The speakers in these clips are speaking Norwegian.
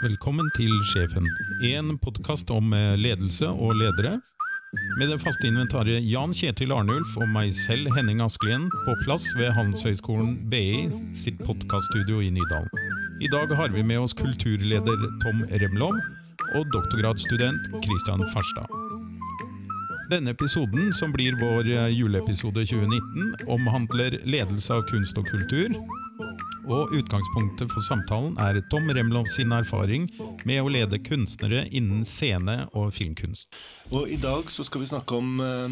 Velkommen til Sjefen, en podkast om eh, ledelse og ledere. Med det faste inventaret Jan Kjetil Arnulf og meg selv, Henning Askelien, på plass ved Handelshøyskolen BI sitt podkaststudio i Nydalen. I dag har vi med oss kulturleder Tom Remlov og doktorgradsstudent Christian Farstad. Denne episoden, som blir vår eh, juleepisode 2019, omhandler ledelse av kunst og kultur, og utgangspunktet for samtalen er Tom Remlov sin erfaring med å lede kunstnere innen scene- og filmkunst. Og I dag så skal vi snakke om uh,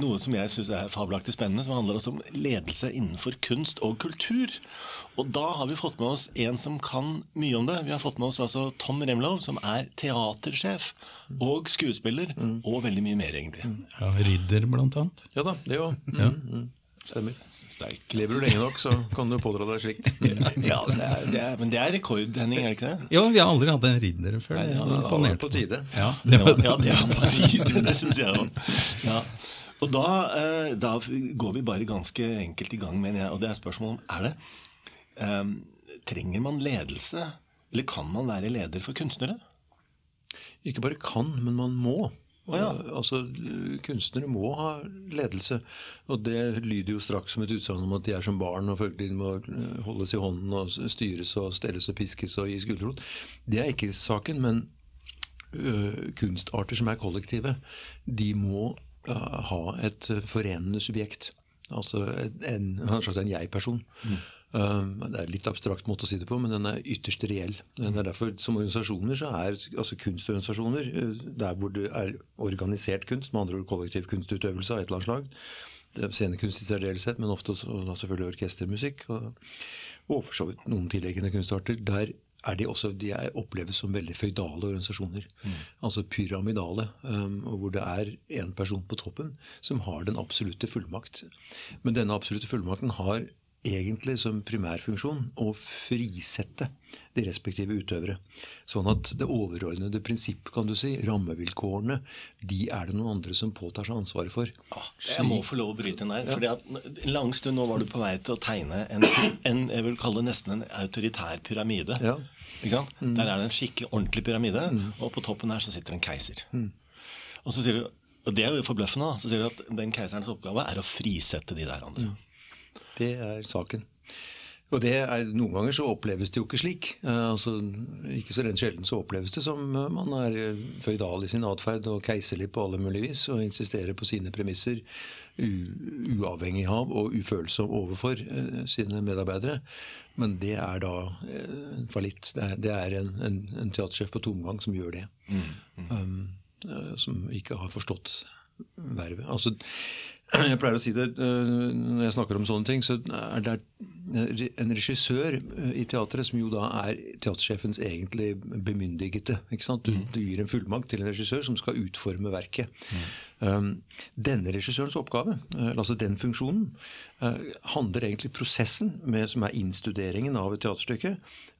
noe som jeg syns er fabelaktig spennende, som handler også om ledelse innenfor kunst og kultur. Og da har vi fått med oss en som kan mye om det. Vi har fått med oss altså Tom Remlov, som er teatersjef og skuespiller, mm. og veldig mye mer, egentlig. Ja, Ridder, blant annet. Ja da, det òg. Mm. Ja. Mm. Stemmer. Sterk. Lever du lenge nok, så kan du pådra deg slikt. ja, det er, det er, Men det er rekord, Henning, er det ikke det? Ja, vi har aldri hatt en ridder før. Det var på tide. Ja, det var, ja, det var på tide, det syns jeg òg. Ja. Og da, eh, da, går vi bare ganske enkelt i gang, mener jeg. Og det er spørsmålet om er det um, Trenger man ledelse? Eller kan man være leder for kunstnere? Ikke bare kan, men man må. Oh, ja. Altså, Kunstnere må ha ledelse. Og det lyder jo straks som et utsagn om at de er som barn og følgelig må eh, holdes i hånden og styres og stelles og piskes og gis gulrot. Det er ikke saken, men ø, kunstarter som er kollektive, de må ø, ha et forenende subjekt. Altså en, en en jeg-person. Mm. Det er litt abstrakt måte å si det på, men den er ytterst reell. Det er derfor Som organisasjoner så er altså kunstorganisasjoner uh, der hvor det er organisert kunst, med andre ord kollektiv kunstutøvelse av et eller annet slag. Scenekunst i særdeleshet, men ofte også, selvfølgelig orkestermusikk. Og, og for så vidt noen tilleggende kunstarter. Der er de også de er, oppleves som veldig føydale organisasjoner. Mm. Altså pyramidale. Um, hvor det er én person på toppen som har den absolutte fullmakt. Men denne absolutte fullmakten har egentlig som primærfunksjon å frisette de respektive utøvere. Sånn at det overordnede prinsipp, kan du si, rammevilkårene, de er det noen andre som påtar seg ansvaret for. Ja, jeg må få lov å bryte inn der. Ja. En lang stund nå var du på vei til å tegne en, en jeg vil kalle det nesten en autoritær pyramide. Ja. Mm. Der er det en skikkelig ordentlig pyramide, mm. og på toppen her så sitter en keiser. Mm. Og så sier du, og det er jo forbløffende, så sier du at den keiserens oppgave er å frisette de der andre. Det er saken. Og det er, Noen ganger så oppleves det jo ikke slik. Uh, altså, ikke så rent sjelden så oppleves det som uh, man er uh, føydal i sin atferd og keiserlig på alle mulige vis og insisterer på sine premisser, uavhengig av og ufølsom overfor sine medarbeidere. Men det er da eh, fallitt. Det er, det er en, en, en, teatersjef på tomgang som gjør det. Mm, mm. Um, som ikke har forstått vervet. Altså, jeg pleier å si det eh, når jeg snakker om sånne ting, så er det en regissør eh, i teatret som jo da er teatersjefens egentlig bemyndigete. Du, mm. du, gir en fullmakt til en regissør som skal utforme verket. Mm. Um, denne regissørens oppgave, uh, altså den funksjonen, uh, handler egentlig prosessen med, som er innstuderingen av et teaterstykke,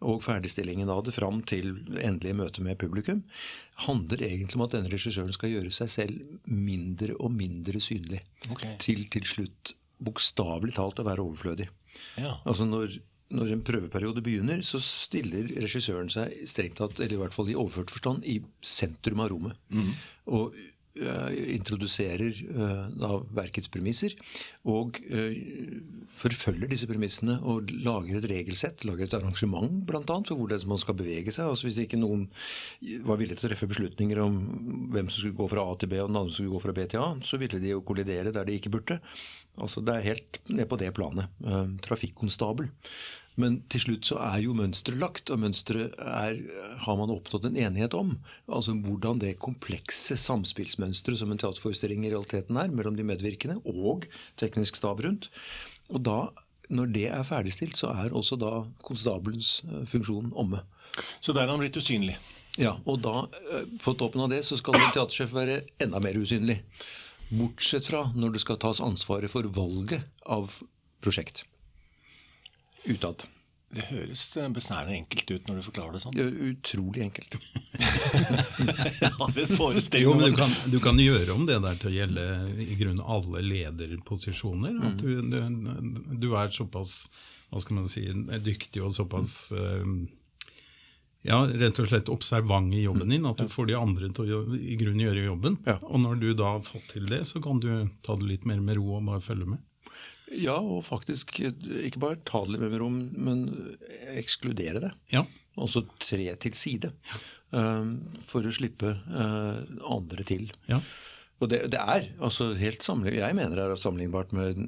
og ferdigstillingen av det fram til endelige møte med publikum, handler egentlig om at denne regissøren skal gjøre seg selv mindre og mindre synlig. Okay. Til til slutt bokstavelig talt å være overflødig. Ja. Altså når, når, en prøveperiode begynner, så stiller regissøren seg strengt tatt, eller i hvert fall i overført forstand, i sentrum av rommet. Mm. Og introduserer uh, da verkets premisser. Og uh, forfølger disse premissene og lager et regelsett, lager et arrangement bl.a. for hvordan man skal bevege seg. Altså Hvis ikke noen var villig til å treffe beslutninger om hvem som skulle gå fra A til B, og den andre som skulle gå fra B til A, så ville de jo kollidere der de ikke burde. Altså Det er helt ned på det planet. Eh, trafikkonstabel. Men til slutt så er jo mønsteret lagt, og mønsteret har man oppnådd en enighet om. Altså hvordan det komplekse samspillsmønsteret som en teaterforestilling i realiteten er, mellom de medvirkende og teknisk stab rundt. Og da, når det er ferdigstilt, så er også da konstabelens eh, funksjon omme. Så der er han blitt usynlig? Ja, og da, eh, på toppen av det, så skal en teatersjef være enda mer usynlig. Bortsett fra når det skal tas ansvaret for valget av prosjekt. Utad. Det høres besnærende enkelt ut når du forklarer det sånn. Det er utrolig enkelt. jo, men du kan, du kan, gjøre om det der til å gjelde i grunnen alle lederposisjoner. At du, du, du, er såpass hva skal man si, dyktig og såpass uh, ja, rett og slett observant i jobben din. At du får de andre til å i grunnen gjøre jobben. Ja. Og når du da har fått til det, så kan du ta det litt mer med ro og bare følge med. Ja, og faktisk ikke bare ta det med rom, men ekskludere det. Ja. Altså tre til side. eh, for å slippe eh, andre til. ja. Og det, det er altså helt jeg mener det er sammenlignbart med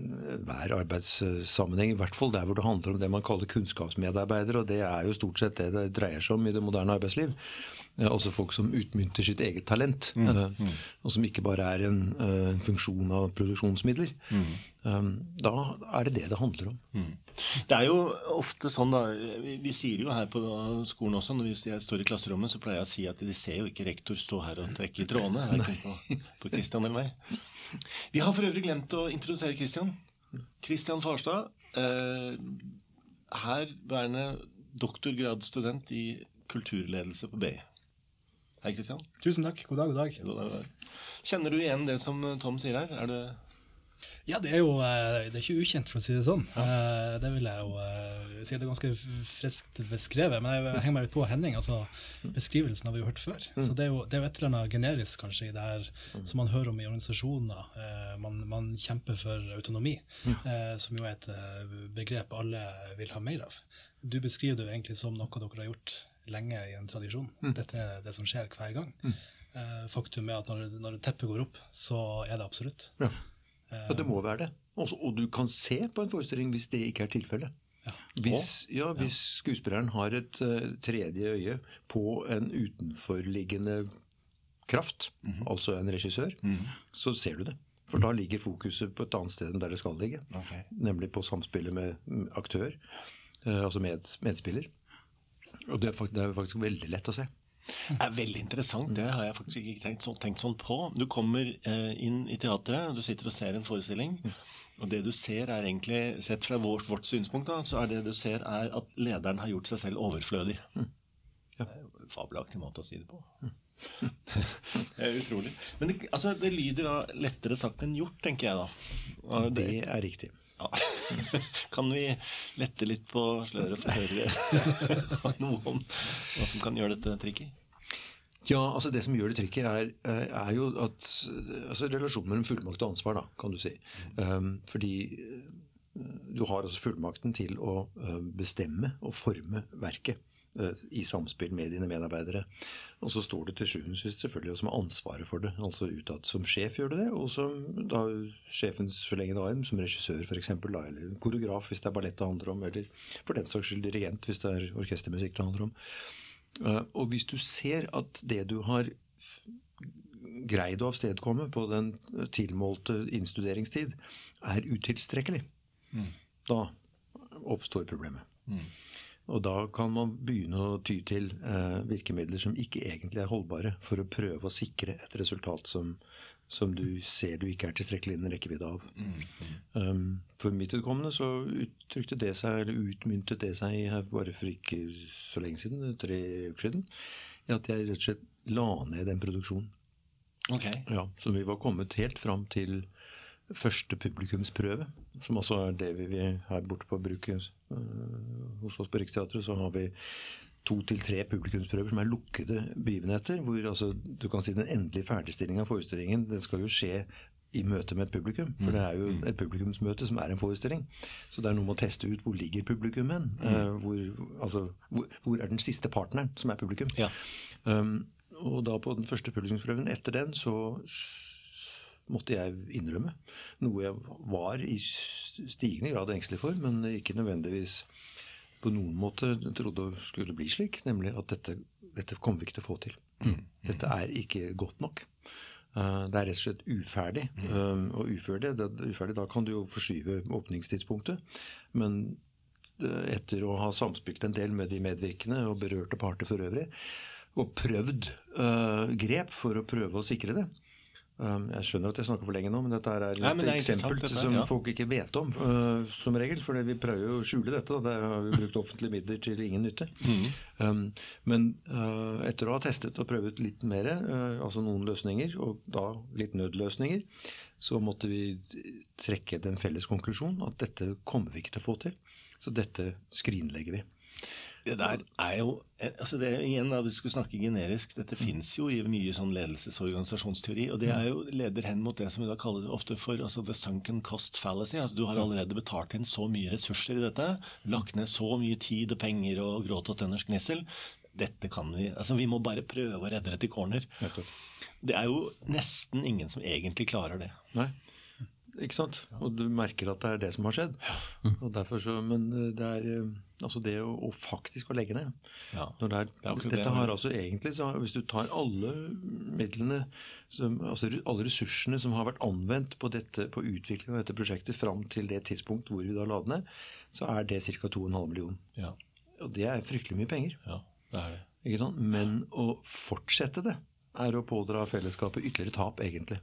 hver arbeidssammenheng. I hvert fall der hvor det handler om det man kaller kunnskapsmedarbeidere. Og det er jo stort sett det det dreier seg om i det moderne arbeidsliv. Eh, Altså folk som utmynter sitt eget talent. eh, Og som ikke bare er en, eh, en funksjon av produksjonsmidler. Eh, Da er det det det handler om. Det er jo ofte sånn, da Vi, sier jo her på skolen også, når vi- jeg står i klasserommet, så pleier jeg å si at de ser jo ikke rektor stå her og trekke i trådene. Verken på, på Christian eller meg. Vi har for øvrig glemt å introdusere Christian. Christian Farstad. Eh, herværende doktorgradsstudent i kulturledelse på BI. Hei, Kristian. Tusen takk. God dag, god dag. Kjenner du igjen det som Tom sier her? Er det Ja, det er jo eh, det er ikke ukjent, for å si det sånn. Ja. Det vil jeg jo eh, si. Det er ganske friskt beskrevet. Men jeg henger meg litt på Henning. altså Beskrivelsen har vi jo hørt før. Så det er jo, det er jo et eller annet generisk kanskje i det her som man hører om i organisasjoner. Eh, Man, man kjemper for autonomi, eh, som jo er et eh, begrep alle vil ha mer av. Du beskriver det jo egentlig som noe dere har gjort lenge i en tradisjon. Dette er det som skjer hver gang. Eh, Faktum er at når, når teppet går opp, så er det absolutt. Ja. Og det må være det. Også, og du kan se på en forestilling hvis det ikke er tilfellet. Ja. Hvis, ja, hvis skuespilleren har et uh, tredje øye på en utenforliggende kraft, altså en regissør, så ser du det. For da ligger fokuset på et annet sted enn der det skal ligge. Okay. Nemlig på samspillet med mm, aktør, eh, altså med, medspiller. Og det er, faktisk, det er faktisk veldig lett å se. Det er veldig interessant. Det har jeg faktisk ikke tenkt, så, tenkt sånn på. Du kommer eh, inn i teatret, du sitter og ser en forestilling. Og det du ser er egentlig, sett fra vårt, vårt synspunkt, da, så er det du ser er at lederen har gjort seg selv overflødig. Det er jo en fabelaktig måte å si det på. det er utrolig. Men det, altså, det lyder da lettere sagt enn gjort, tenker jeg da. Det, Det er riktig. Ja. Kan vi lette litt på sløret for å høre noe om hva som kan gjøre dette tricky? Ja, altså Det som gjør det trykket, er, eh, er jo at altså Relasjonen mellom fullmakt og ansvar, da, kan du si. Um, fordi eh, du har altså fullmakten til å eh, bestemme og forme verket i samspill med dine medarbeidere. Og så står det til sjuende og sist selvfølgelig som med ansvaret for det. Altså utad som sjef gjør du det, og som da sjefens forlengede arm, som regissør f.eks., eller koreograf hvis det er ballett det handler om, eller for den saks skyld dirigent hvis det er orkestermusikk det handler om. Eh, Og hvis du ser at det du har greid å avstedkomme på den tilmålte innstuderingstid, er utilstrekkelig, da oppstår problemet. Og da kan man begynne å ty til eh, virkemidler som ikke egentlig er holdbare, for å prøve å sikre et resultat som, som du ser du ikke er tilstrekkelig innen rekkevidde av. Um, for mitt vedkommende så uttrykte det seg, eller utmyntet det seg bare for ikke så lenge siden, tre uker siden, i at jeg rett og slett la ned den produksjonen. Ok. Ja, så vi var kommet helt fram til første publikumsprøve, som også er det vi vi her borte på bruket øh, hos oss på Riksteatret, så har vi to til tre publikumsprøver som er lukkede begivenheter, hvor altså, du kan si den endelige ferdigstillingen av forestillingen den skal jo skje i møte med et publikum. For det er jo et publikumsmøte som er en forestilling. Så det er noe med å teste ut hvor ligger publikum hen. Eh, hvor, altså, hvor, hvor er den siste partneren som er publikum. Ja. Um, og da på den første publikumsprøven etter den så måtte jeg innrømme noe jeg var i stigende grad engstelig for, men ikke nødvendigvis på noen måte trodde skulle bli slik, nemlig at dette, dette kommer vi ikke til å få til. Dette er ikke godt nok. Uh, det er rett og slett uferdig. Um, og uferdig, det, uferdig, da kan du jo forskyve åpningstidspunktet. Men eh, etter å ha samspilt en del med de medvirkende og berørte parter for øvrig, og prøvd eh, grep for å prøve å sikre det. Um, jeg skjønner at jeg snakker for lenge nå, men dette er et Nei, er eksempel dette, som ja. folk ikke vet om, Uh, som regel. For vi prøver jo å skjule dette. Da. Det har vi brukt offentlige midler til ingen nytte. Mm. Um, men uh, etter å ha testet og prøvd litt mer, uh, altså noen løsninger, og da litt nødløsninger, så måtte vi trekke den felles konklusjon at dette kommer vi ikke til å få til. Så dette skrinlegger vi. Det der er jo altså det igjen da, Vi skulle snakke generisk. Dette mm. fins jo i mye sånn ledelses- og det er jo leder hen mot det som vi da kaller det ofte for altså the sunken cost fallacy. altså Du har allerede betalt inn så mye ressurser i dette. Lagt ned så mye tid og penger og gråt og tenners gnissel. Dette kan vi altså Vi må bare prøve å redde det til corner. Det er jo nesten ingen som egentlig klarer det. Nei. Ikke sant? Og du merker at det er det som har skjedd. Og så, men eh, det er eh, altså det å, å faktisk å legge ned. Ja, det er, det dette har altså egentlig, så Hvis du tar alle midlene, som, altså alle ressursene som har vært anvendt på, dette, på utvikling av dette prosjektet fram til det tidspunkt hvor vi da la det ned, så er det ca. 2,5 millioner. Ja. Og det er fryktelig mye penger. Ja, det er det. Men å fortsette det er å pådra fellesskapet ytterligere tap, egentlig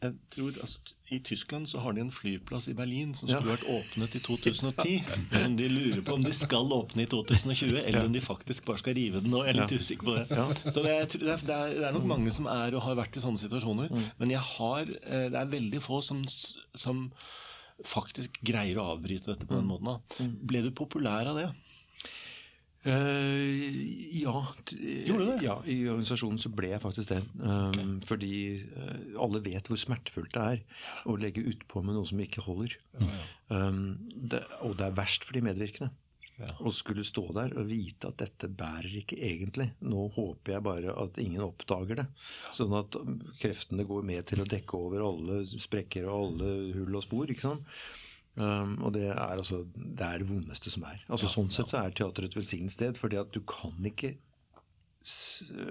jeg tror altså, I Tyskland så har de en flyplass i Berlin som skulle ja. vært åpnet i 2010. Men de lurer på om de skal åpne i 2020, eller om de faktisk bare skal rive den nå. Jeg er litt usikker på det. Så det er, det, er, det er, nok mange som er og har vært i sånne situasjoner. Mm. Men jeg har, eh, det er veldig få som, som faktisk greier å avbryte dette på den mm. måten. Mm. Ble du populær av det? Uh, ja. Gjorde du det? Ja, I organisasjonen så ble jeg faktisk det. Um, okay. Fordi uh, alle vet hvor smertefullt det er å legge utpå med noe som ikke holder. Ja, ja. Um, det, og det er verst for de medvirkende. Ja. Å skulle stå der og vite at dette bærer ikke egentlig. Nå håper jeg bare at ingen oppdager det. Sånn at kreftene går med til å dekke over alle sprekker og alle hull og spor. ikke sant? Um, og det er altså det er det vondeste som er. Altså ja, Sånn sett så er teater et velsignet sted, fordi at du kan ikke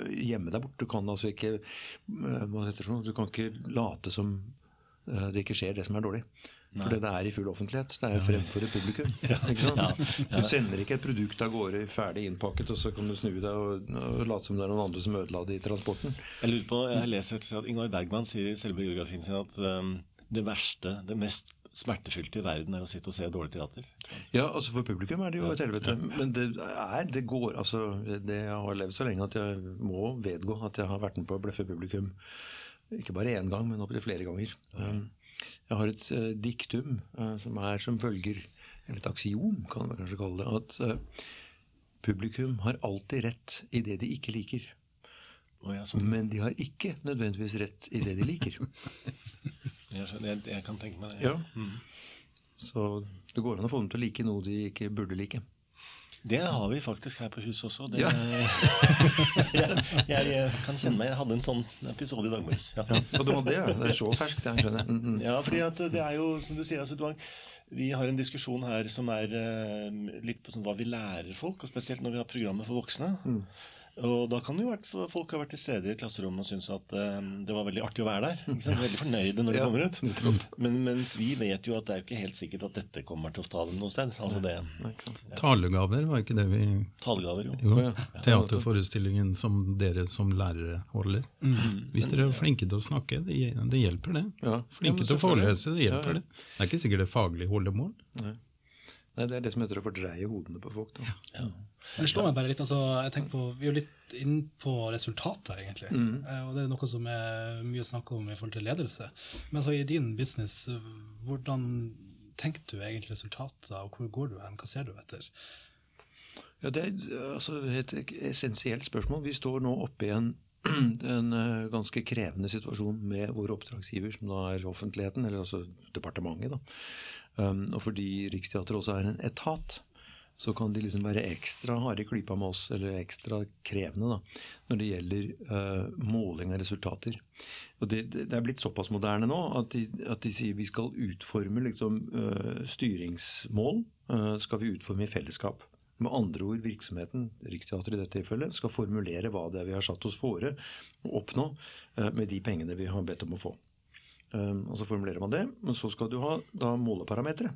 gjemme deg bort. Du kan altså ikke uh, hva heter det, du kan ikke late som uh, det ikke skjer det som er dårlig. Nei. For det er i full offentlighet. Det er fremfor et publikum. ja, ja, du sender ikke et produkt av gårde ferdig innpakket, og så kan du snu deg og, og late som det er noen andre som ødela det i transporten. Jeg lurer på, jeg har lest at Ingvar Bergman sier i selve biografien sin at um, det verste, det mest smertefylte i verden er å sitte og se dårlig teater. Ja, altså for publikum er det jo et helvete. Men det er, det går altså det Jeg har levd så lenge at jeg må vedgå at jeg har vært med på å bløffe publikum. Ikke bare én gang, men opptil flere ganger. Um, jeg har et uh, diktum uh, som er som følger Eller et aksiom, kan man kanskje kalle det. At uh, publikum har alltid rett i det de ikke liker. Sånn. Men de har ikke nødvendigvis rett i det de liker. Jeg, jeg, jeg, kan tenke meg det. Ja. Mm. Så det går an å få dem til å like noe de ikke burde like. Det har vi faktisk her på huset også. Det, ja. jeg, jeg, kan kjenne meg Jeg hadde en sånn episode i dag morges. Ja. ja. det, det, er så ferskt, jeg skjønner. Mm, -hmm. Ja, fordi at det er jo, som du sier, altså, vi har en diskusjon her som er uh, litt på sånn, hva vi lærer folk, og spesielt når vi har programmet for voksne. Mm. Og da kan jo folk ha vært til stede i et klasserom og synes at um, det var veldig artig å være der. Ikke sant? Veldig fornøyde når de ja, kommer ut. Men, mens vi vet jo at det er jo ikke helt sikkert at dette kommer til å ta dem noe sted. Altså det, ja. Talegaver, var ikke det vi Talegaver, jo. jo. Teaterforestillingen som dere som lærere holder. Mm. Hvis dere er flinke til å snakke, det, det hjelper det. Flinke til å forelese, det hjelper det. Det er ikke sikkert det er faglig holdemål. Nei. Nei, Det er det som heter å fordreie hodene på folk. Da. Ja. Det slår meg bare litt, altså, jeg tenker på, Vi er jo litt inne på resultater, egentlig. Mm. Eh, og Det er noe som er mye snakk om i forhold til ledelse. Men så i din business, hvordan tenker du egentlig resultater, og hvor går du hen? Hva ser du etter? Ja, Det er altså, et essensielt spørsmål. Vi står nå oppe i en, en eh, ganske krevende situasjon med vår oppdragsgiver, som da er offentligheten, eller altså departementet. da. Um, og fordi Riksteatret også er en etat, så kan de liksom være ekstra harde i klypa med oss, eller ekstra krevende, da, når det gjelder uh, måling av resultater. Og det, det, er blitt såpass moderne nå at de, at de sier vi skal utforme liksom, uh, styringsmål. Uh, skal vi utforme i fellesskap. Med andre ord virksomheten, Riksteatret i dette tilfellet, skal formulere hva det er vi har satt oss fore å oppnå med de pengene vi har bedt om å få. Um, og Så formulerer man det, men så skal du ha da måleparametere.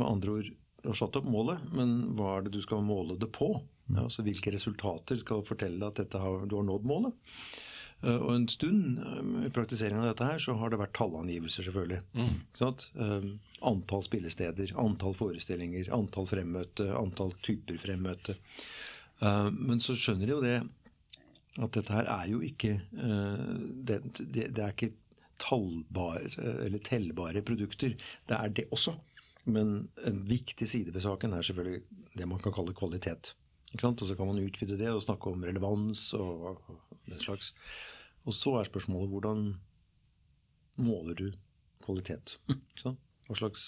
Med andre ord, du har satt opp målet, men hva er det du skal måle det på? Ja, altså Hvilke resultater skal fortelle at har, du har nådd målet? Uh, og en stund um, i praktiseringen av dette her, så har det vært tallangivelser, selvfølgelig. Mm. Um, antall spillesteder, antall forestillinger, antall fremmøte, antall typer fremmøte. Men så skjønner de jo det at dette her er jo ikke det, det, det, er ikke tallbare eller tellbare produkter. Det er det også. Men en viktig side ved saken er selvfølgelig det man kan kalle kvalitet. Og så kan man utvide det og snakke om relevans og den slags. Og så er spørsmålet hvordan måler du kvalitet? Hva slags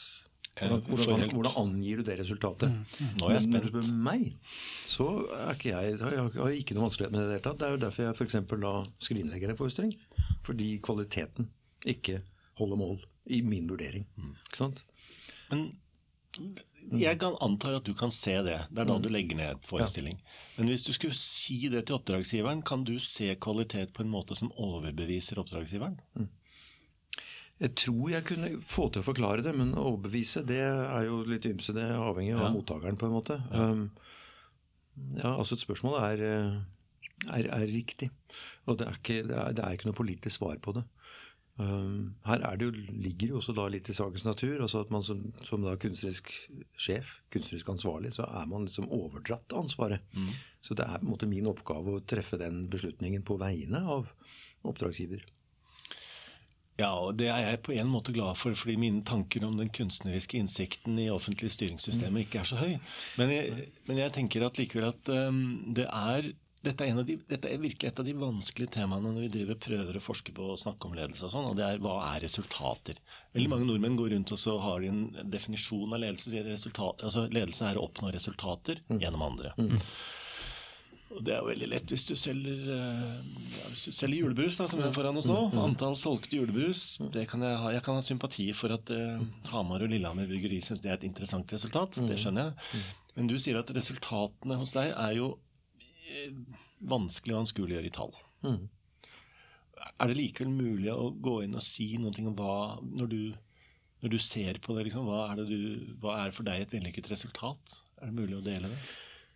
hvordan, hvordan, hvordan, angir du det resultatet? Mm. Nå er jeg spent. Men med meg så er ikke jeg, jeg har ikke noe vanskelighet med det. Det, det er jo derfor jeg f.eks. la skrinlegger en forestilling. Fordi kvaliteten ikke holder mål, i min vurdering. Mm. Ikke sant? Men jeg kan antar at du kan se det. Det er da mm. du legger ned forestilling. Men hvis du skulle si det til oppdragsgiveren, kan du se kvalitet på en måte som overbeviser oppdragsgiveren? Mm. Jeg tror jeg kunne få til å forklare det, men overbevise det er jo litt ymse. Det er avhengig av ja. mottakeren, på en måte. Ja. Um, ja, altså et spørsmål er, er, er riktig. Og det er, ikke, det, er, det er, ikke, noe politisk svar på det. Um, her jo, ligger jo også da litt i sakens natur. altså at man Som, som da kunstnerisk sjef, kunstnerisk ansvarlig, så er man liksom overdratt ansvaret. Mm. Så det er på en måte min oppgave å treffe den beslutningen på vegne av oppdragsgiver. Ja, og det er jeg på en måte glad for, fordi mine tanker om den kunstneriske innsikten i offentlige styringssystemet ikke er så høy. Men jeg, men jeg tenker at likevel at um, det er dette er, de, dette er, virkelig et av de vanskelige temaene når vi driver prøver å forske på å snakke om ledelse. og sånn, og det er Hva er resultater? Veldig mange nordmenn går rundt og så har de en definisjon av ledelse. sier resultat, altså Ledelse er å oppnå resultater mm. gjennom andre. Mm. Og Det er jo veldig lett hvis du selger, eh, ja, hvis du selger julebrus, da, som er foran oss nå. Mm, mm. Antall solgte julebrus. Det kan jeg, ha, jeg kan ha sympati for at eh, Hamar og Lillehammer bryggeri syns det er et interessant resultat. Det skjønner jeg. Men du sier at resultatene hos deg er jo vanskelig å anskueliggjøre i tall. Er det likevel mulig å gå inn og si noe om hva når du, når du ser på det, liksom, hva, er det du, hva er for deg et vellykket resultat? Er det mulig å dele det?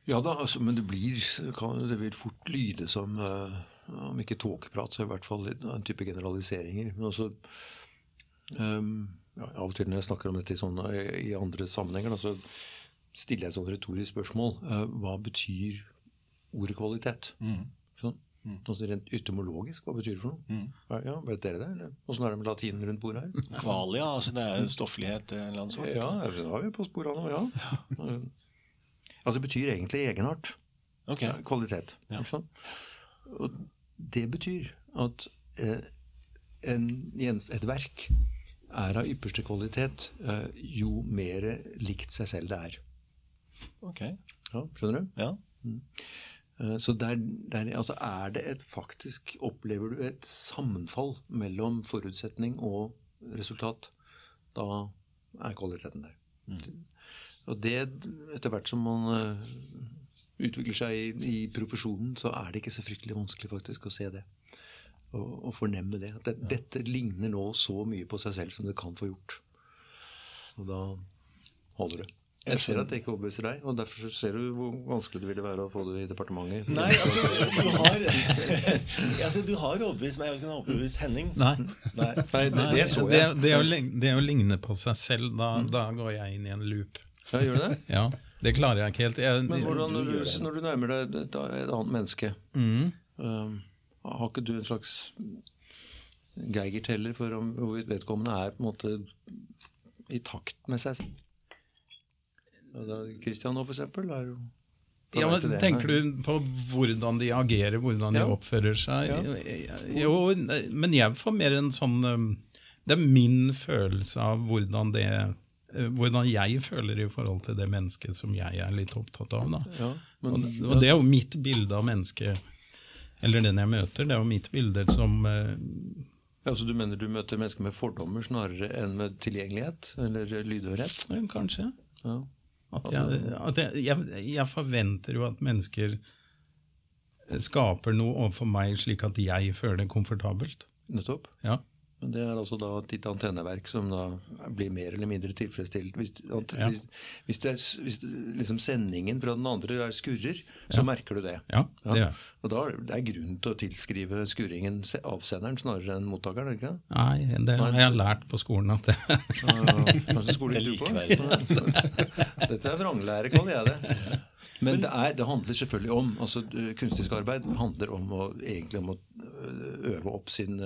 Ja da, altså, men det blir, kan, det vil fort lyde som uh, Om ikke tåkeprat, så i hvert fall en type generaliseringer. Men også um, ja, Av og til når jeg snakker om dette i, sånne, i andre sammenhenger, da, så stiller jeg et retorisk spørsmål. Uh, hva betyr ordet kvalitet? Mm. Sånn? Mm. Altså rent etymologisk, hva betyr det for noe? Mm. Ja, Vet dere det? eller Åssen er det med latinen rundt bordet her? Kvalia, altså det er stofflighet eller noe sånt? Ja, det har vi på sporene nå, ja. ja. Altså det betyr egentlig egenart. Okay. Kvalitet. Ja. Og det betyr at eh, en, et verk er av ypperste kvalitet eh, jo mer likt seg selv det er. Ok. Ja, skjønner du? Ja. Mm. Eh, så der, der, altså er det et faktisk Opplever du et sammenfall mellom forutsetning og resultat, da er kvaliteten der. Mm. Og det, etter hvert som man uh, utvikler seg i, i, profesjonen, så er det ikke så fryktelig vanskelig faktisk å se det. Og, og fornemme det. At det, ja. dette ligner nå så mye på seg selv som det kan få gjort. Og da holder det. Jeg ser at det ikke overbeviser deg, og derfor ser du hvor vanskelig det ville være å få det i departementet. Nei, altså, du har, altså, du har overbevist meg. Jeg har ikke overbevist Henning. Nei. Nei. Nei det, det, så jeg. Det, det, det, å ligne på seg selv, da, mm. da går jeg inn i en loop. Ja, gjør du det? ja, Det klarer jeg ikke helt. Jeg, Men hvordan, når, du, når du nærmer deg et, et annet menneske, mm. um, har ikke du en slags Geiger-teller for om hvorvidt vedkommende er på en måte i takt med seg selv? Kristian nå, for eksempel, er jo ja, men Tenker du på hvordan de agerer, hvordan de oppfører seg? Ja. Jo, men jeg får mer en sånn um, Det er min følelse av hvordan det Eh, hvordan jeg føler i forhold til det mennesket som jeg er litt opptatt av. Ja, men, og, og, det er jo mitt bilde av mennesket, eller den jeg møter. Det er jo mitt bilde som uh, ja, Så du mener du møter mennesker med fordommer snarere enn med tilgjengelighet? Eller lydhørhet? Kanskje. Ja. Altså- jeg, jeg, jeg, forventer jo at mennesker skaper noe overfor meg slik at jeg føler det komfortabelt. Nettopp. Ja. Men det er altså da ditt antenneverk som da blir mer eller mindre tilfredsstilt. Hvis, ja. hvis, hvis, er, hvis liksom sendingen fra den andre er skurrer, så merker du det. Ja, det er. Og da er det grunn til å tilskrive skurringen avsenderen snarere enn mottakeren? ikke det? Nei, det har jeg lært på skolen. at det Kanskje skolen du på? Dette er vranglære, kaller jeg det. Men det, er, det, handler selvfølgelig om altså Kunstisk arbeid handler om å, egentlig om å øve opp sin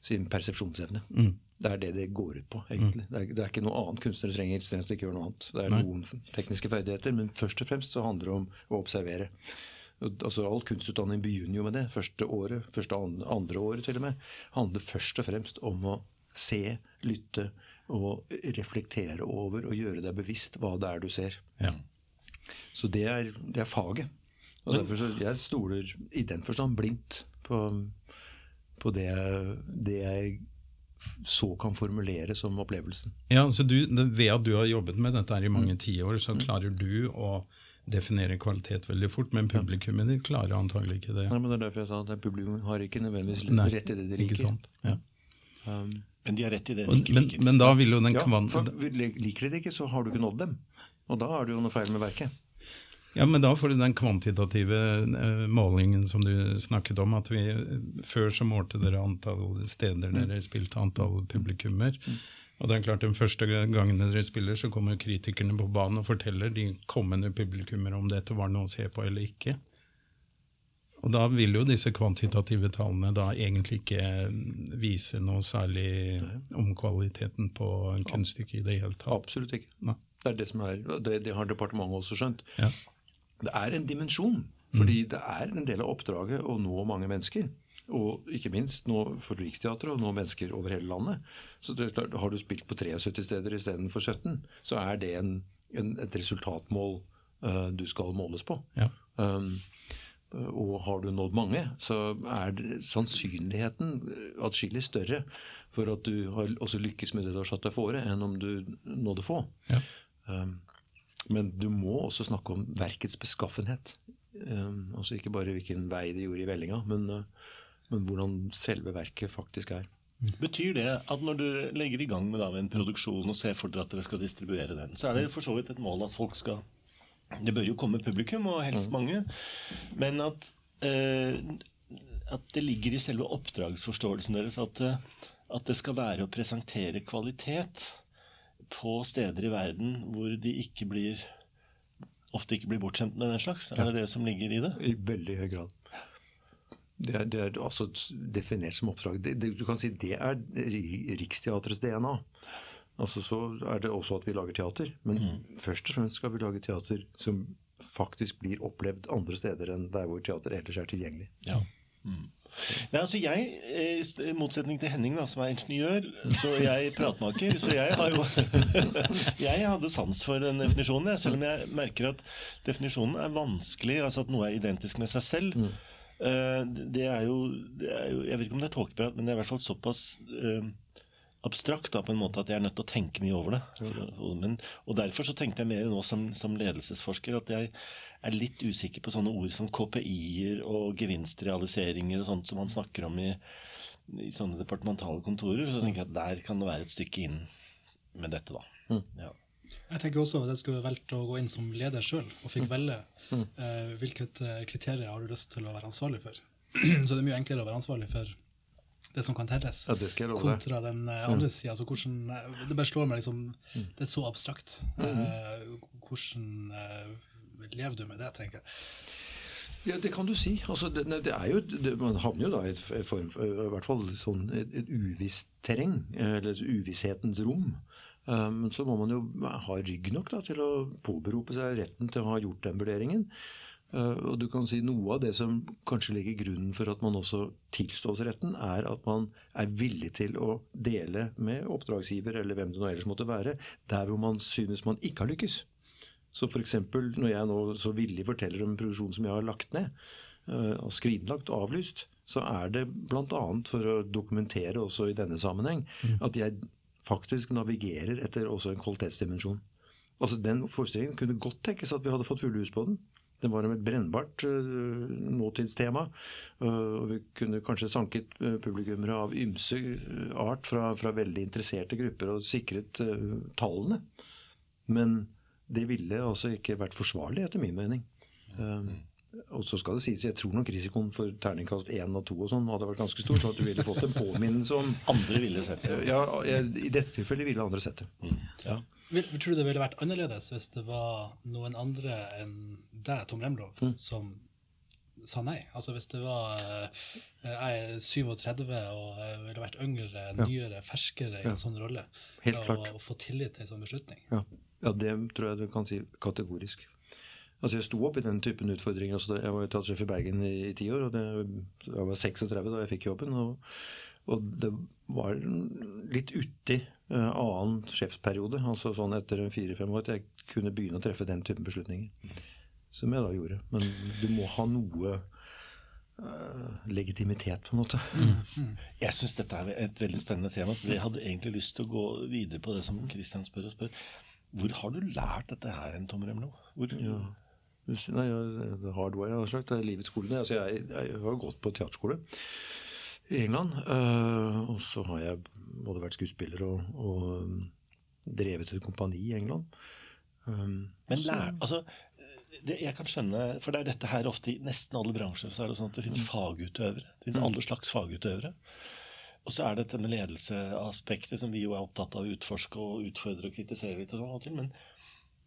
sin persepsjonsevne. Mm. Det er det det går ut på, egentlig. Det, er, det, er, ikke noe annet. Kunstnere trenger strengt ikke gjør noe annet. Det er noen tekniske ferdigheter, men først og fremst så handler det om å observere. Altså All kunstutdanning begynner jo med det. Første året, første andre året til og med, handler først og fremst om å se, lytte og reflektere over og gjøre deg bevisst hva det er du ser. Ja. Så det er, det er faget. Og derfor så jeg stoler i den forstand blindt på, på det, det jeg så kan formulere som opplevelsen. Ja, så du, Ved at du har jobbet med dette her i mange mm. tiår, så mm. klarer du å definere kvalitet veldig fort, men publikummet ditt klarer antagelig ikke det. Nei, men Det er derfor jeg sa at publikum har ikke nødvendigvis Nei, rett i det de liker. Ikke sant? Ja. Um, men de har rett i det de ikke men, liker. Men da vil jo den ja, for Liker de det ikke, så har du ikke nådd dem. Og da er det jo noe feil med verket. Ja, men da får du den kvantitative uh, målingen som du snakket om. at vi Før så målte dere antall steder dere mm. spilte, antall publikummer. Mm. Og det er klart Den første gangen dere spiller, så kommer kritikerne på banen og forteller de kommende publikummer om dette var noe å se på eller ikke. Og da vil jo disse kvantitative tallene da egentlig ikke vise noe særlig om kvaliteten på en kunststykke i det hele tatt. Absolutt ikke. Ne? Det er det som er, det, det har departementet også skjønt. Ja. Det er en dimensjon. Fordi det er en del av oppdraget å nå mange mennesker. Og ikke minst nå for Riksteatret og nå mennesker over hele landet. Så det, Har du spilt på 73 steder istedenfor 17, så er det en, en, et resultatmål uh, du skal måles på. Ja. Um, og har du nådd mange, så er sannsynligheten atskillig større for at du har også lykkes med det du har satt deg fore, enn om du nådde få. Ja. Um, men du må også snakke om verkets beskaffenhet. Um, altså Ikke bare hvilken vei det gjorde i vellinga, men, uh, men, hvordan selve verket faktisk er. Betyr det at når du legger i gang med da, en produksjon og ser for dere at dere skal distribuere den, så er det for så vidt et mål at folk skal Det bør jo komme publikum, og helst mange, men at, uh, at det ligger i selve oppdragsforståelsen deres at, uh, at det skal være å presentere kvalitet på steder i verden hvor de ikke blir ofte ikke blir bortskjemt med den slags? Er det det som ligger i det? I veldig høy grad. Det er, det er altså definert som oppdrag. Det, det, du kan si det er Riksteatrets DNA. Altså Så er det også at vi lager teater. Men mm. først og fremst skal vi lage teater som faktisk blir opplevd andre steder enn der hvor teater ellers er tilgjengelig. Ja. Mm. Nei, altså jeg, eh, I motsetning til Henning, da, som er ingeniør, så jeg pratmaker. Så jeg har jo Jeg hadde sans for den definisjonen, selv om jeg merker at definisjonen er vanskelig. Altså at noe er identisk med seg selv. Mm. Eh, det, er jo, det, er jo, Jeg vet ikke om det er tåkeprat, men det er i hvert fall såpass uh, abstrakt da, på en måte at jeg er nødt til å tenke mye over det. Men, og Derfor så tenkte jeg mer nå som, som ledelsesforsker at jeg er litt usikker på sånne ord som KPI-er og gevinstrealiseringer og sånt som man snakker om i, i, sånne departementale kontorer. Så tenker jeg at der kan det være et stykke inn med dette, da. Mm. Ja. Jeg tenker også at jeg skulle valgt å gå inn som leder sjøl og fikk mm. velge mm. eh, hvilket kriterium kriterier har du lyst til å være ansvarlig for. Så det er mye enklere å være ansvarlig for det som kan telles, ja, kontra den uh, andre mm. sida. Altså det bare slår meg liksom mm. Det er så abstrakt. Uh, hvordan uh, lever du med det, tenker jeg. Ja, Det kan du si. Altså, det, det er jo, det, man havner jo da i et form, i hvert fall sånn, et, et uvisst terreng, eller et uvisshetens rom. Men um, så må man jo ha rygg nok da, til å påberope seg retten til å ha gjort den vurderingen. Uh, og du kan si Noe av det som kanskje ligger grunnen for at man også tilstås retten, er at man er villig til å dele med oppdragsgiver, eller hvem det nå ellers måtte være, der hvor man synes man ikke har lykkes. Så f.eks. når jeg nå så villig forteller om en produksjon som jeg har lagt ned, eh, og skrinlagt og avlyst, så er det bl.a. for å dokumentere også i denne sammenheng mm. at jeg faktisk navigerer etter også en kvalitetsdimensjon. Altså Den forestillingen kunne godt tenkes at vi hadde fått fulle hus på den. Den var et brennbart uh, nåtidstema. Uh, og vi kunne kanskje sanket uh, publikummere av ymse art fra, fra, veldig interesserte grupper og sikret tallene. Men det ville altså ikke vært forsvarlig, etter min mening. Um, og så skal det sies, Jeg tror nok risikoen for terningkast 1 og 2 og sånn hadde vært ganske stor. sånn at du ville fått en påminnelse om Andre ville sett det. Ja, I dette tilfellet ville andre sett det. Mm. Ja. Vil, tror du det ville vært annerledes hvis det var noen andre enn deg, Tom Remlov, mm. som sa nei. Altså Hvis det var eh, jeg er 37 og jeg ville vært yngre, nyere, ferskere i en sånn rolle, Helt og, og få tillit til en sånn beslutning. Ja. Ja, det tror jeg du kan si kategorisk. Altså Jeg sto opp i den typen utfordringer. Altså, jeg var teatersjef i Bergen i, i ti år, og det, jeg var 36 da jeg fikk jobben. Og, og det var litt uti uh, annen sjefsperiode, altså sånn etter fire-fem år, at jeg kunne begynne å treffe den typen beslutninger. Som jeg da gjorde. Men du må ha noe eh, legitimitet, på en måte. Jeg syns dette er et veldig spennende tema. Så jeg hadde egentlig lyst til å gå videre på det som Kristian spør og spør. Hvor har du lært dette her, en Tom Remlo? Hvor, Nei, ja, the jeg har sagt. Det er livets skole. Altså, jeg, jeg har gått på teaterskole i England. eh, og så har jeg både vært skuespiller og, og um, drevet et kompani i England. Um, Men lær, altså, det, jeg kan skjønne, for det er dette her ofte i nesten alle bransjer så er det sånn at det finnes fagutøvere. Det finnes alle slags fagutøvere. Og så er det dette med ledelsesaspektet som vi jo er opptatt av å utforske og utfordre og kritisere litt. og sånn men,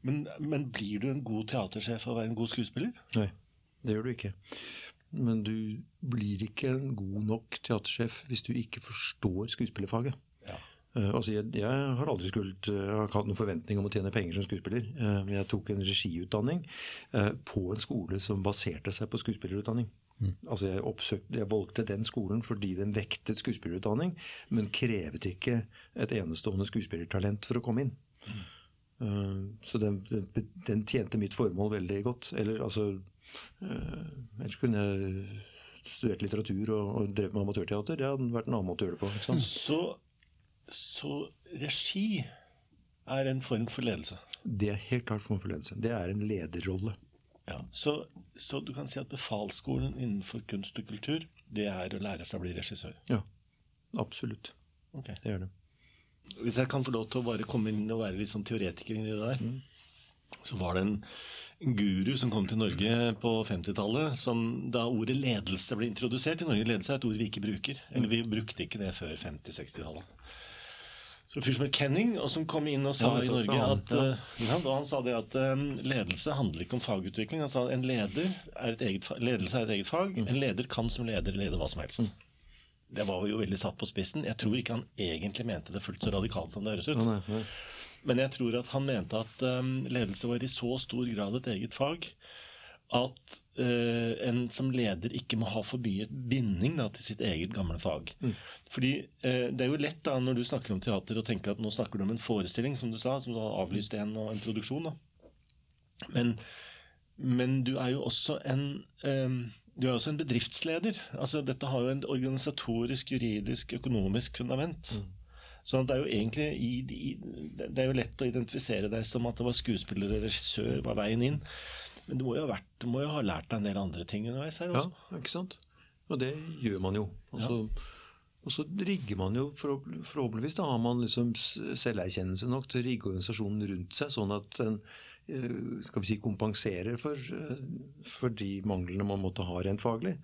men, men blir du en god teatersjef av å være en god skuespiller? Nei, det gjør du ikke. Men du blir ikke en god nok teatersjef hvis du ikke forstår skuespillerfaget. Ja. Uh, altså jeg, jeg har aldri skult, uh, jeg har hatt noen forventning om å tjene penger som skuespiller. Uh, jeg tok en regiutdanning eh, på en skole som baserte seg på skuespillerutdanning. Altså jeg, oppsøkte, jeg valgte den skolen fordi den vektet skuespillerutdanning, men krevet ikke et enestående skuespillertalent for å komme inn. Eh, så den, den, den tjente mitt formål veldig godt. Eller altså uh, Ellers kunne jeg studert litteratur og, og drevet med amatørteater. Det hadde vært en annen måte å gjøre det på. Så, så regi er en form for ledelse. Det er helt klart form for ledelse. Det er en lederrolle. Ja, så, så du kan si at befalsskolen innenfor kunst og kultur, det er å lære seg å bli regissør. Ja, absolutt. Okay. Det gjør det. Hvis jeg kan få lov til å bare komme inn og være litt sånn teoretiker inni det der, så var det en en guru som kom til Norge på 50-tallet, som da ordet ledelse ble introdusert i Norge. Ledelse er et ord vi ikke bruker. Eller vi brukte ikke det før 50-60-tallet. Så fyr som het Kenning, og som kom inn og sa Ja, i Norge ja, at eh, ja, og Han sa det at um, ledelse handler ikke om fagutvikling. Han sa en leder er et eget, ledelse er et eget fag. Mm. En leder kan som leder lede hva som helst. Det var jo veldig satt på spissen. Jeg tror ikke han egentlig mente det fullt så radikalt som det høres ut. Nei, nei. Men jeg tror at han mente at um, ledelse var i så stor grad et eget fag at uh, en som leder ikke må ha for mye binding da, til sitt eget gamle fag. Fordi uh, det er jo lett da når du snakker om teater og tenker at nå snakker du om en forestilling, som du sa, som du har avlyst en, og en produksjon. da. Men, men du er jo også en um, du er også en bedriftsleder. Altså, dette har jo en organisatorisk, juridisk, økonomisk fundament. Mm. Så det er jo egentlig i, i, Det er jo lett å identifisere deg som at det var skuespiller og regissør var veien inn. Men du må jo ha, vært, du må jo ha lært deg en del andre ting underveis her også. Ja, ikke sant? Og det gjør man jo. Og så, og så rigger man jo forhåp- Forhåpentligvis da har man liksom selverkjennelse nok til å rigge organisasjonen rundt seg, sånn at den eh, skal vi si, kompenserer for, eh, for de manglene man måtte ha rent faglig.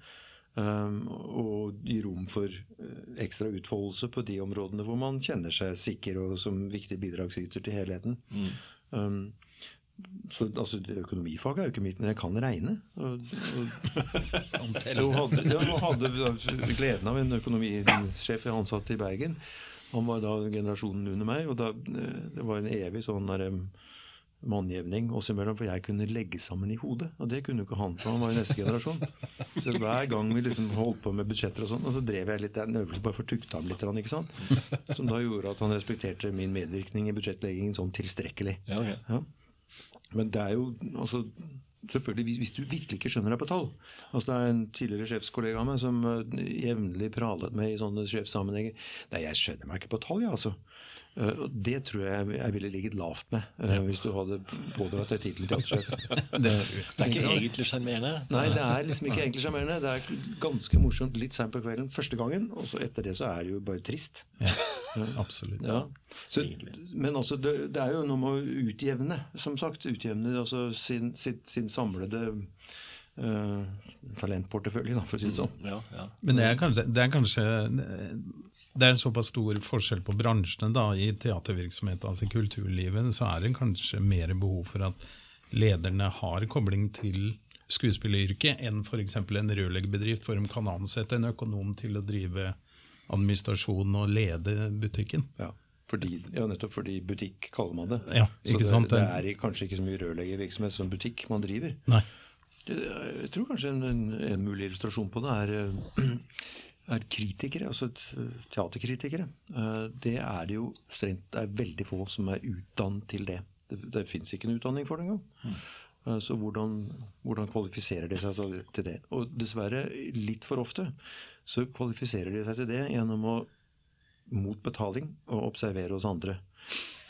Um, og gir rom for eh, ekstra utfoldelse på de områdene hvor man kjenner seg sikker og som viktig bidragsyter til helheten. Um, så altså, Økonomifaget er jo ikke mitt, men jeg kan regne. Og, hadde, ja, og hadde gleden av en økonomisjef jeg ansatte i Bergen. Han var da generasjonen under meg, og da, eh, det var en evig sånn der, mannjevning oss imellom, for jeg kunne legge sammen i hodet. Og det kunne jo ikke han, for han var jo neste generasjon. Så hver gang vi liksom holdt på med budsjetter og sånn, og så drev jeg litt en øvelse bare for å tukte ham litt, ikke sant? som da gjorde at han respekterte min medvirkning i budsjettleggingen sånn tilstrekkelig. Ja, ok. Ja. Men det er jo altså, Selvfølgelig, hvis, du virkelig ikke skjønner deg på tall altså Det er en tidligere sjefskollega av meg som eh, jevnlig pralet med i sånne sjefssammenhenger. Nei, jeg skjønner meg ikke på tall, jeg, altså. Eh, det tror jeg jeg ville ligget lavt med ja. hvis du hadde pådratt deg tittelen teatersjef. Det, Det er ikke egentlig sjarmerende. Nei, det er liksom ikke egentlig sjarmerende. Det er ganske morsomt litt seint på kvelden første gangen, og så etter det så er det jo bare trist. ja, absolutt. Ja. Så, men altså, det, det er jo noe med å utjevne, som sagt. Utjevne altså sin, sin, sin samlede uh, talentportefølje, da, for å si det sånn. Ja, ja. Men det er kanskje, det er kanskje det er en såpass stor forskjell på bransjene da, i teatervirksomhet, altså i kulturlivet, så er det kanskje mer behov for at lederne har kobling til skuespilleryrket enn f.eks. en rørleggerbedrift, hvor de kan ansette en økonom til å drive administrasjon og lede butikken. Ja, fordi, ja nettopp fordi butikk kaller man det. Ja, ikke så sant? det, det er kanskje ikke så mye rørleggervirksomhet som butikk man driver. Nei. Jeg tror kanskje en, en, en mulig illustrasjon på det er, eh, er kritikere, altså teaterkritikere. Eh, Det er det jo strengt Det er veldig få som er utdannet til det. Det, det fins ikke en utdanning for det engang. Mm. Så hvordan, hvordan kvalifiserer de seg til- det? Og dessverre, litt for ofte, så kvalifiserer de seg til det gjennom å mot betaling å observere hos andre.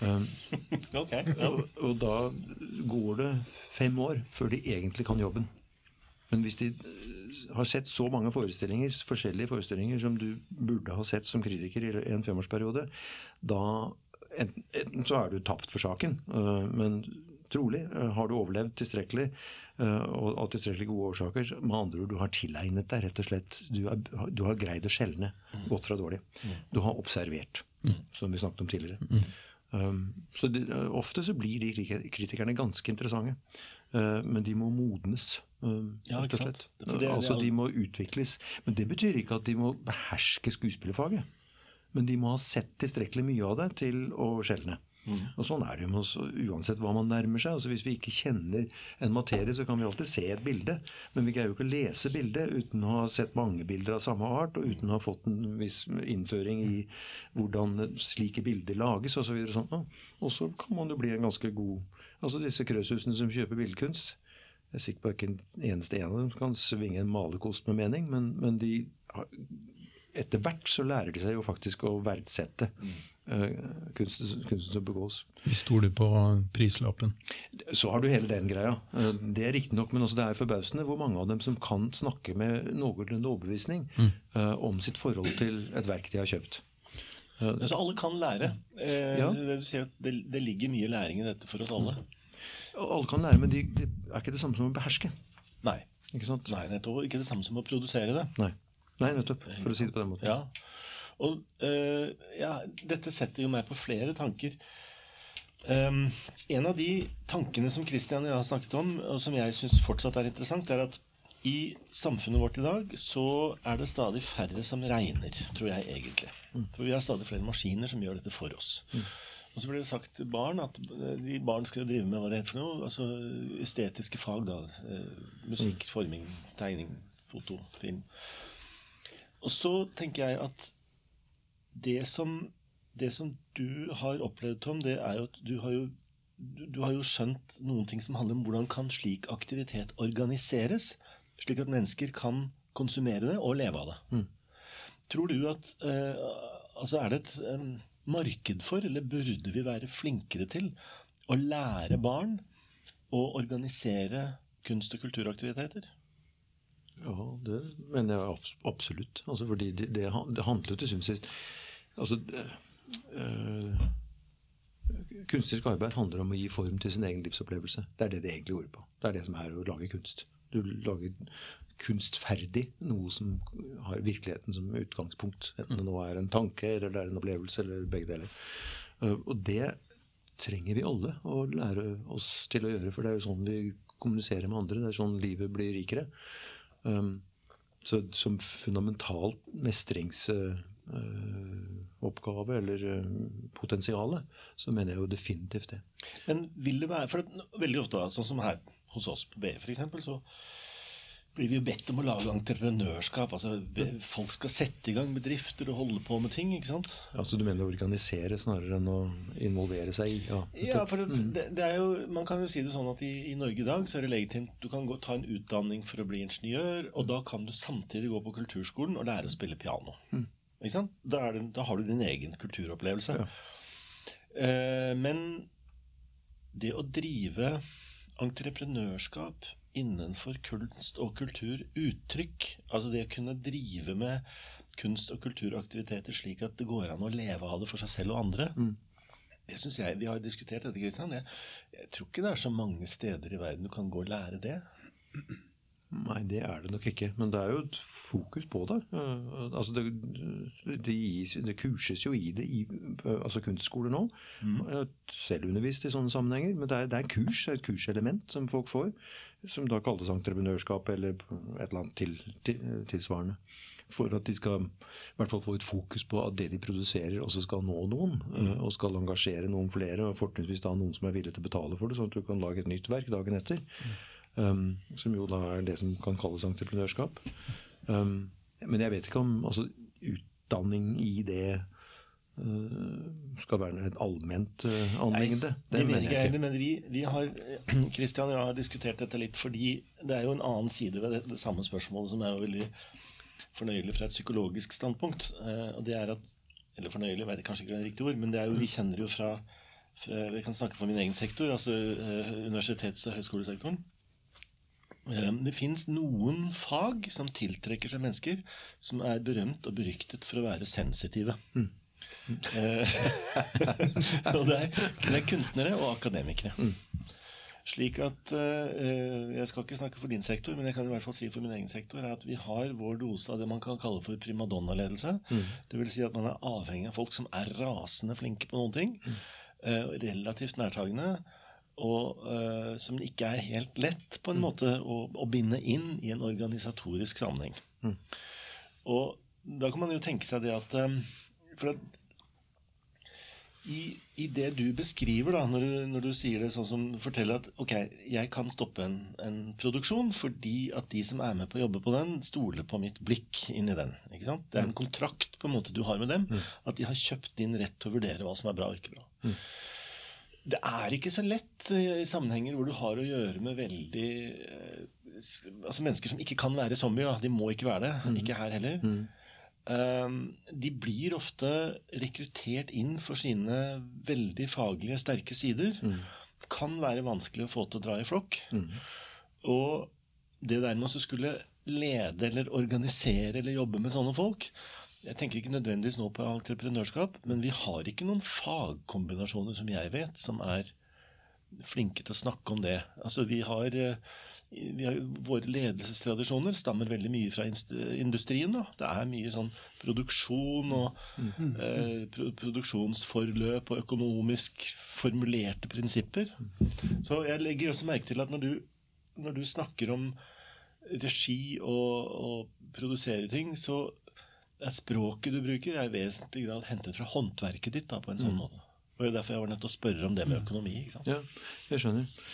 Um, Ok, og, og da går det fem år før de egentlig kan jobben. Men hvis de eh, har sett så mange forestillinger, forskjellige forestillinger som du burde ha sett som kritiker i en femårsperiode, da enten, enten så er du tapt for saken, øh, men trolig øh, har du overlevd tilstrekkelig øh, og av tilstrekkelig gode årsaker. Med andre ord, du har tilegnet deg rett og slett Du, er, du har greid å skjelne godt fra dårlig. Du har observert, som vi snakket om tidligere. Um, så det, Ofte så blir de kritikerne ganske interessante, uh, men de må modnes. Ja, rett og slett. Altså De må utvikles. Men det betyr ikke at de må beherske skuespillerfaget. Men de må ha sett tilstrekkelig mye av det til å skjelne. Mm. Og Sånn er det jo med oss uansett hva man nærmer seg. altså Hvis vi ikke kjenner en materie, så kan vi alltid se et bilde. Men vi greier jo ikke å lese bildet uten å ha sett mange bilder av samme art, og uten å ha fått en viss innføring i hvordan slike bilder lages osv. Og, så sånn. og så kan man jo bli en ganske god Altså disse krøshusene som kjøper billedkunst. Jeg er sikker på ikke en eneste en av dem kan svinge en malerkost med mening, men, men de har, etter hvert så lærer de seg jo faktisk å verdsette eh, kunsten, kunsten som begås. Vi stoler på prislappen. Så har du hele den greia. Eh, Det er riktignok, men også det er forbausende hvor mange av dem som kan snakke med noenlunde overbevisning mm. om sitt forhold til et verk de har kjøpt. Så alle kan lære. Eh, Ja. det, du det, det ligger mye læring i dette for oss alle. Og Alle kan lære, men det de er ikke det samme som å beherske. Nei. Ikke sant? Nei, nettopp. Ikke det samme som å produsere det. Nei. Nei, nettopp. For å si det på den måten. Ja. Og uh, ja, dette setter jo meg på flere tanker. Um, en av de tankene som Christian og jeg har snakket om, og som jeg syns fortsatt er interessant, er at i samfunnet vårt i dag så er det stadig færre som regner, tror jeg egentlig. For vi har stadig flere maskiner som gjør dette for oss. Og så blir det sagt til barn at de barn skal drive med hva det heter for noe, altså estetiske fag, da. Eh, musikk, forming, tegning, foto, film. Og så tenker jeg at det som, det som du har opplevd, Tom, det er jo at du har jo, du, du har jo skjønt noen ting som handler om hvordan kan slik aktivitet organiseres, slik at mennesker kan konsumere det og leve av det. Tror du at eh, altså Er det et eh, marked for, eller burde vi være flinkere til, å lære barn å organisere kunst- og kulturaktiviteter? Ja, det mener jeg absolutt. Altså fordi det, det, det handler til syvende og sist altså, øh, Kunstnerisk arbeid handler om å gi form til sin egen livsopplevelse. Det er det det egentlig går på. Det er det som er å lage kunst. Du lager kunstferdig noe som har virkeligheten som utgangspunkt. Enten det nå er en tanke, eller det er en opplevelse, eller begge deler. Øh, Og det trenger vi alle å lære oss til å gjøre, for det er jo sånn vi kommuniserer med andre. Det er sånn livet blir rikere. Så som fundamental mestringsoppgave eller potensial, potensiale, så mener jeg jo definitivt det. Men vil det være For veldig ofte, sånn som her hos oss på BI f.eks., så blir vi jo bedt om å lage entreprenørskap. altså Folk skal sette i gang bedrifter og holde på med ting. ikke sant? Altså Du mener å organisere snarere enn å involvere seg i? Ja, Ja, for det, det, det er jo, Man kan jo si det sånn at i, i Norge i dag så er det legitimt Du kan gå, ta en utdanning for å bli ingeniør, og da kan du samtidig gå på kulturskolen og lære å spille piano. Sant? Da, er det, da har du din egen kulturopplevelse. Eh, men det å drive entreprenørskap innenfor kunst og kultur, uttrykk, altså det å kunne drive med kunst- og kulturaktiviteter slik at det går an å leve av det for seg selv og andre, det synes jeg, Vi har diskutert dette, Kristian. Jeg, jeg tror ikke det er så mange steder i verden du kan gå og lære det. Nei, det er det nok ikke. Men det er jo et fokus på det. Mm. altså det, det, gis, det, kurses jo i det i altså kunstskoler nå. Mm. Selv undervist i sånne sammenhenger. Men det er, det er kurs, et kurselement som folk får. Som da kalles entreprenørskap eller et eller annet til, til, tilsvarende. For at de skal i hvert fall få et fokus på at det de produserer, også skal nå noen. Mm. Og skal engasjere noen flere, og fortrinnsvis da noen som er villig til å betale for det, sånn at du kan lage et nytt verk dagen etter. Mm. Um, som jo da er det som kan kalles entreprenørskap. Um, men jeg vet ikke om altså, utdanning i det uh, skal være et allment uh, anliggende. Det, det mener jeg ikke. Men vi, vi har Christian og jeg har diskutert dette litt fordi det er jo en annen side ved det, det samme spørsmålet som er jo veldig fornøyelig fra et psykologisk standpunkt. Uh, og det er at Eller fornøyelig, jeg vet kanskje ikke det er riktig ord, men det er jo, vi kjenner jo fra, fra Jeg kan snakke for min egen sektor, altså universitets- og høyskolesektoren Eh, det fins noen fag som tiltrekker seg mennesker som er berømt og beryktet for å være sensitive. Mm. Eh, og det er, det er, kunstnere og akademikere. Mm. Slik at uh, Jeg skal ikke snakke for din sektor, men jeg kan i hvert fall si for min egen sektor er at vi har vår dose av det man kan kalle for primadonna-ledelse. Mm. Vil si at man er avhengig av folk som er rasende flinke på noen ting. Mm. Uh, relativt nærtagende og uh, som ikke er helt lett på en mm. måte å, å, binde inn i en organisatorisk sammenheng. Mm. Og da kan man jo tenke seg det at um, For at i, i, det du beskriver, da, når du, når du, sier det sånn som forteller at ok, jeg kan stoppe en, en, produksjon fordi at de som er med på å jobbe på den, stoler på mitt blikk inn i den. ikke sant? Det er en mm. kontrakt på en måte du har med dem. Mm. At de har kjøpt din rett til å vurdere hva som er bra og ikke bra. Mm det er ikke så lett i sammenhenger hvor du har å gjøre med veldig eh, Altså mennesker som ikke kan være zombier. Da. De må ikke være det. Mm. Ikke her heller. Mm. Um, de blir ofte rekruttert inn for sine veldig faglige, sterke sider. Mm. Kan være vanskelig å få til å dra i flokk. Mm. Og det der med å skulle lede eller organisere eller jobbe med sånne folk, jeg tenker ikke nødvendigvis nå på entreprenørskap, men vi har ikke noen fagkombinasjoner som jeg vet, som er flinke til å snakke om det. Altså vi har, eh, vi har Våre ledelsestradisjoner stammer veldig mye fra industrien. Da. Det er mye sånn produksjon og mm. eh, produksjonsforløp og økonomisk formulerte prinsipper. Så jeg legger også merke til at når du, når du snakker om regi og, og produsere ting, så er språket du bruker, er i vesentlig grad hentet fra håndverket ditt. da, på en sånn mm. måte. Og det er Derfor jeg var nødt til å spørre om det med mm. økonomi. ikke sant? Ja, jeg skjønner.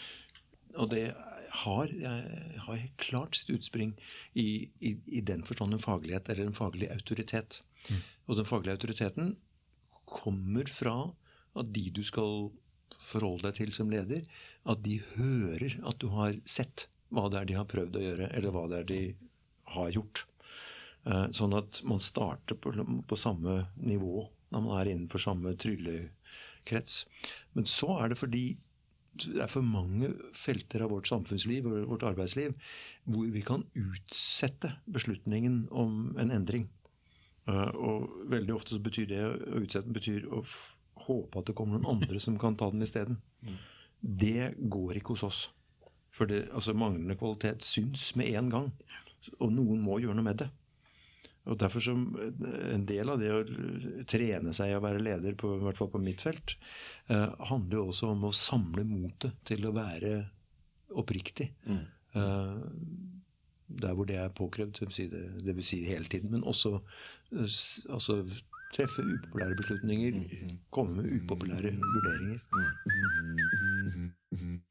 Og det har, har klart sitt utspring i, i, i, den forstand en faglighet, eller en faglig autoritet. Mm. Og den faglige autoriteten kommer fra at de du skal forholde deg til som leder, at de hører at du har sett hva det er de har prøvd å gjøre, eller hva det er de har gjort. Eh, sånn at man starter på, på samme nivå når man er innenfor samme tryllekrets. Men så er det fordi det er for mange felter av vårt samfunnsliv og vårt arbeidsliv hvor vi kan utsette beslutningen om en endring. Eh, og veldig ofte så betyr det å utsette betyr å håpe at det kommer noen andre som kan ta den isteden. Mm. Det går ikke hos oss. For det, altså manglende kvalitet syns med en gang. Og noen må gjøre noe med det. Og derfor som eh, En del av det å trene seg i å være leder, på, i hvert fall på mitt felt, eh, handler jo også om å samle motet til å være oppriktig. Mm. Eh, der hvor det er påkrevd, dvs. Si det, det vil si hele tiden. Men også eh, altså, treffe upopulære beslutninger, mm. komme med upopulære vurderinger. Mm.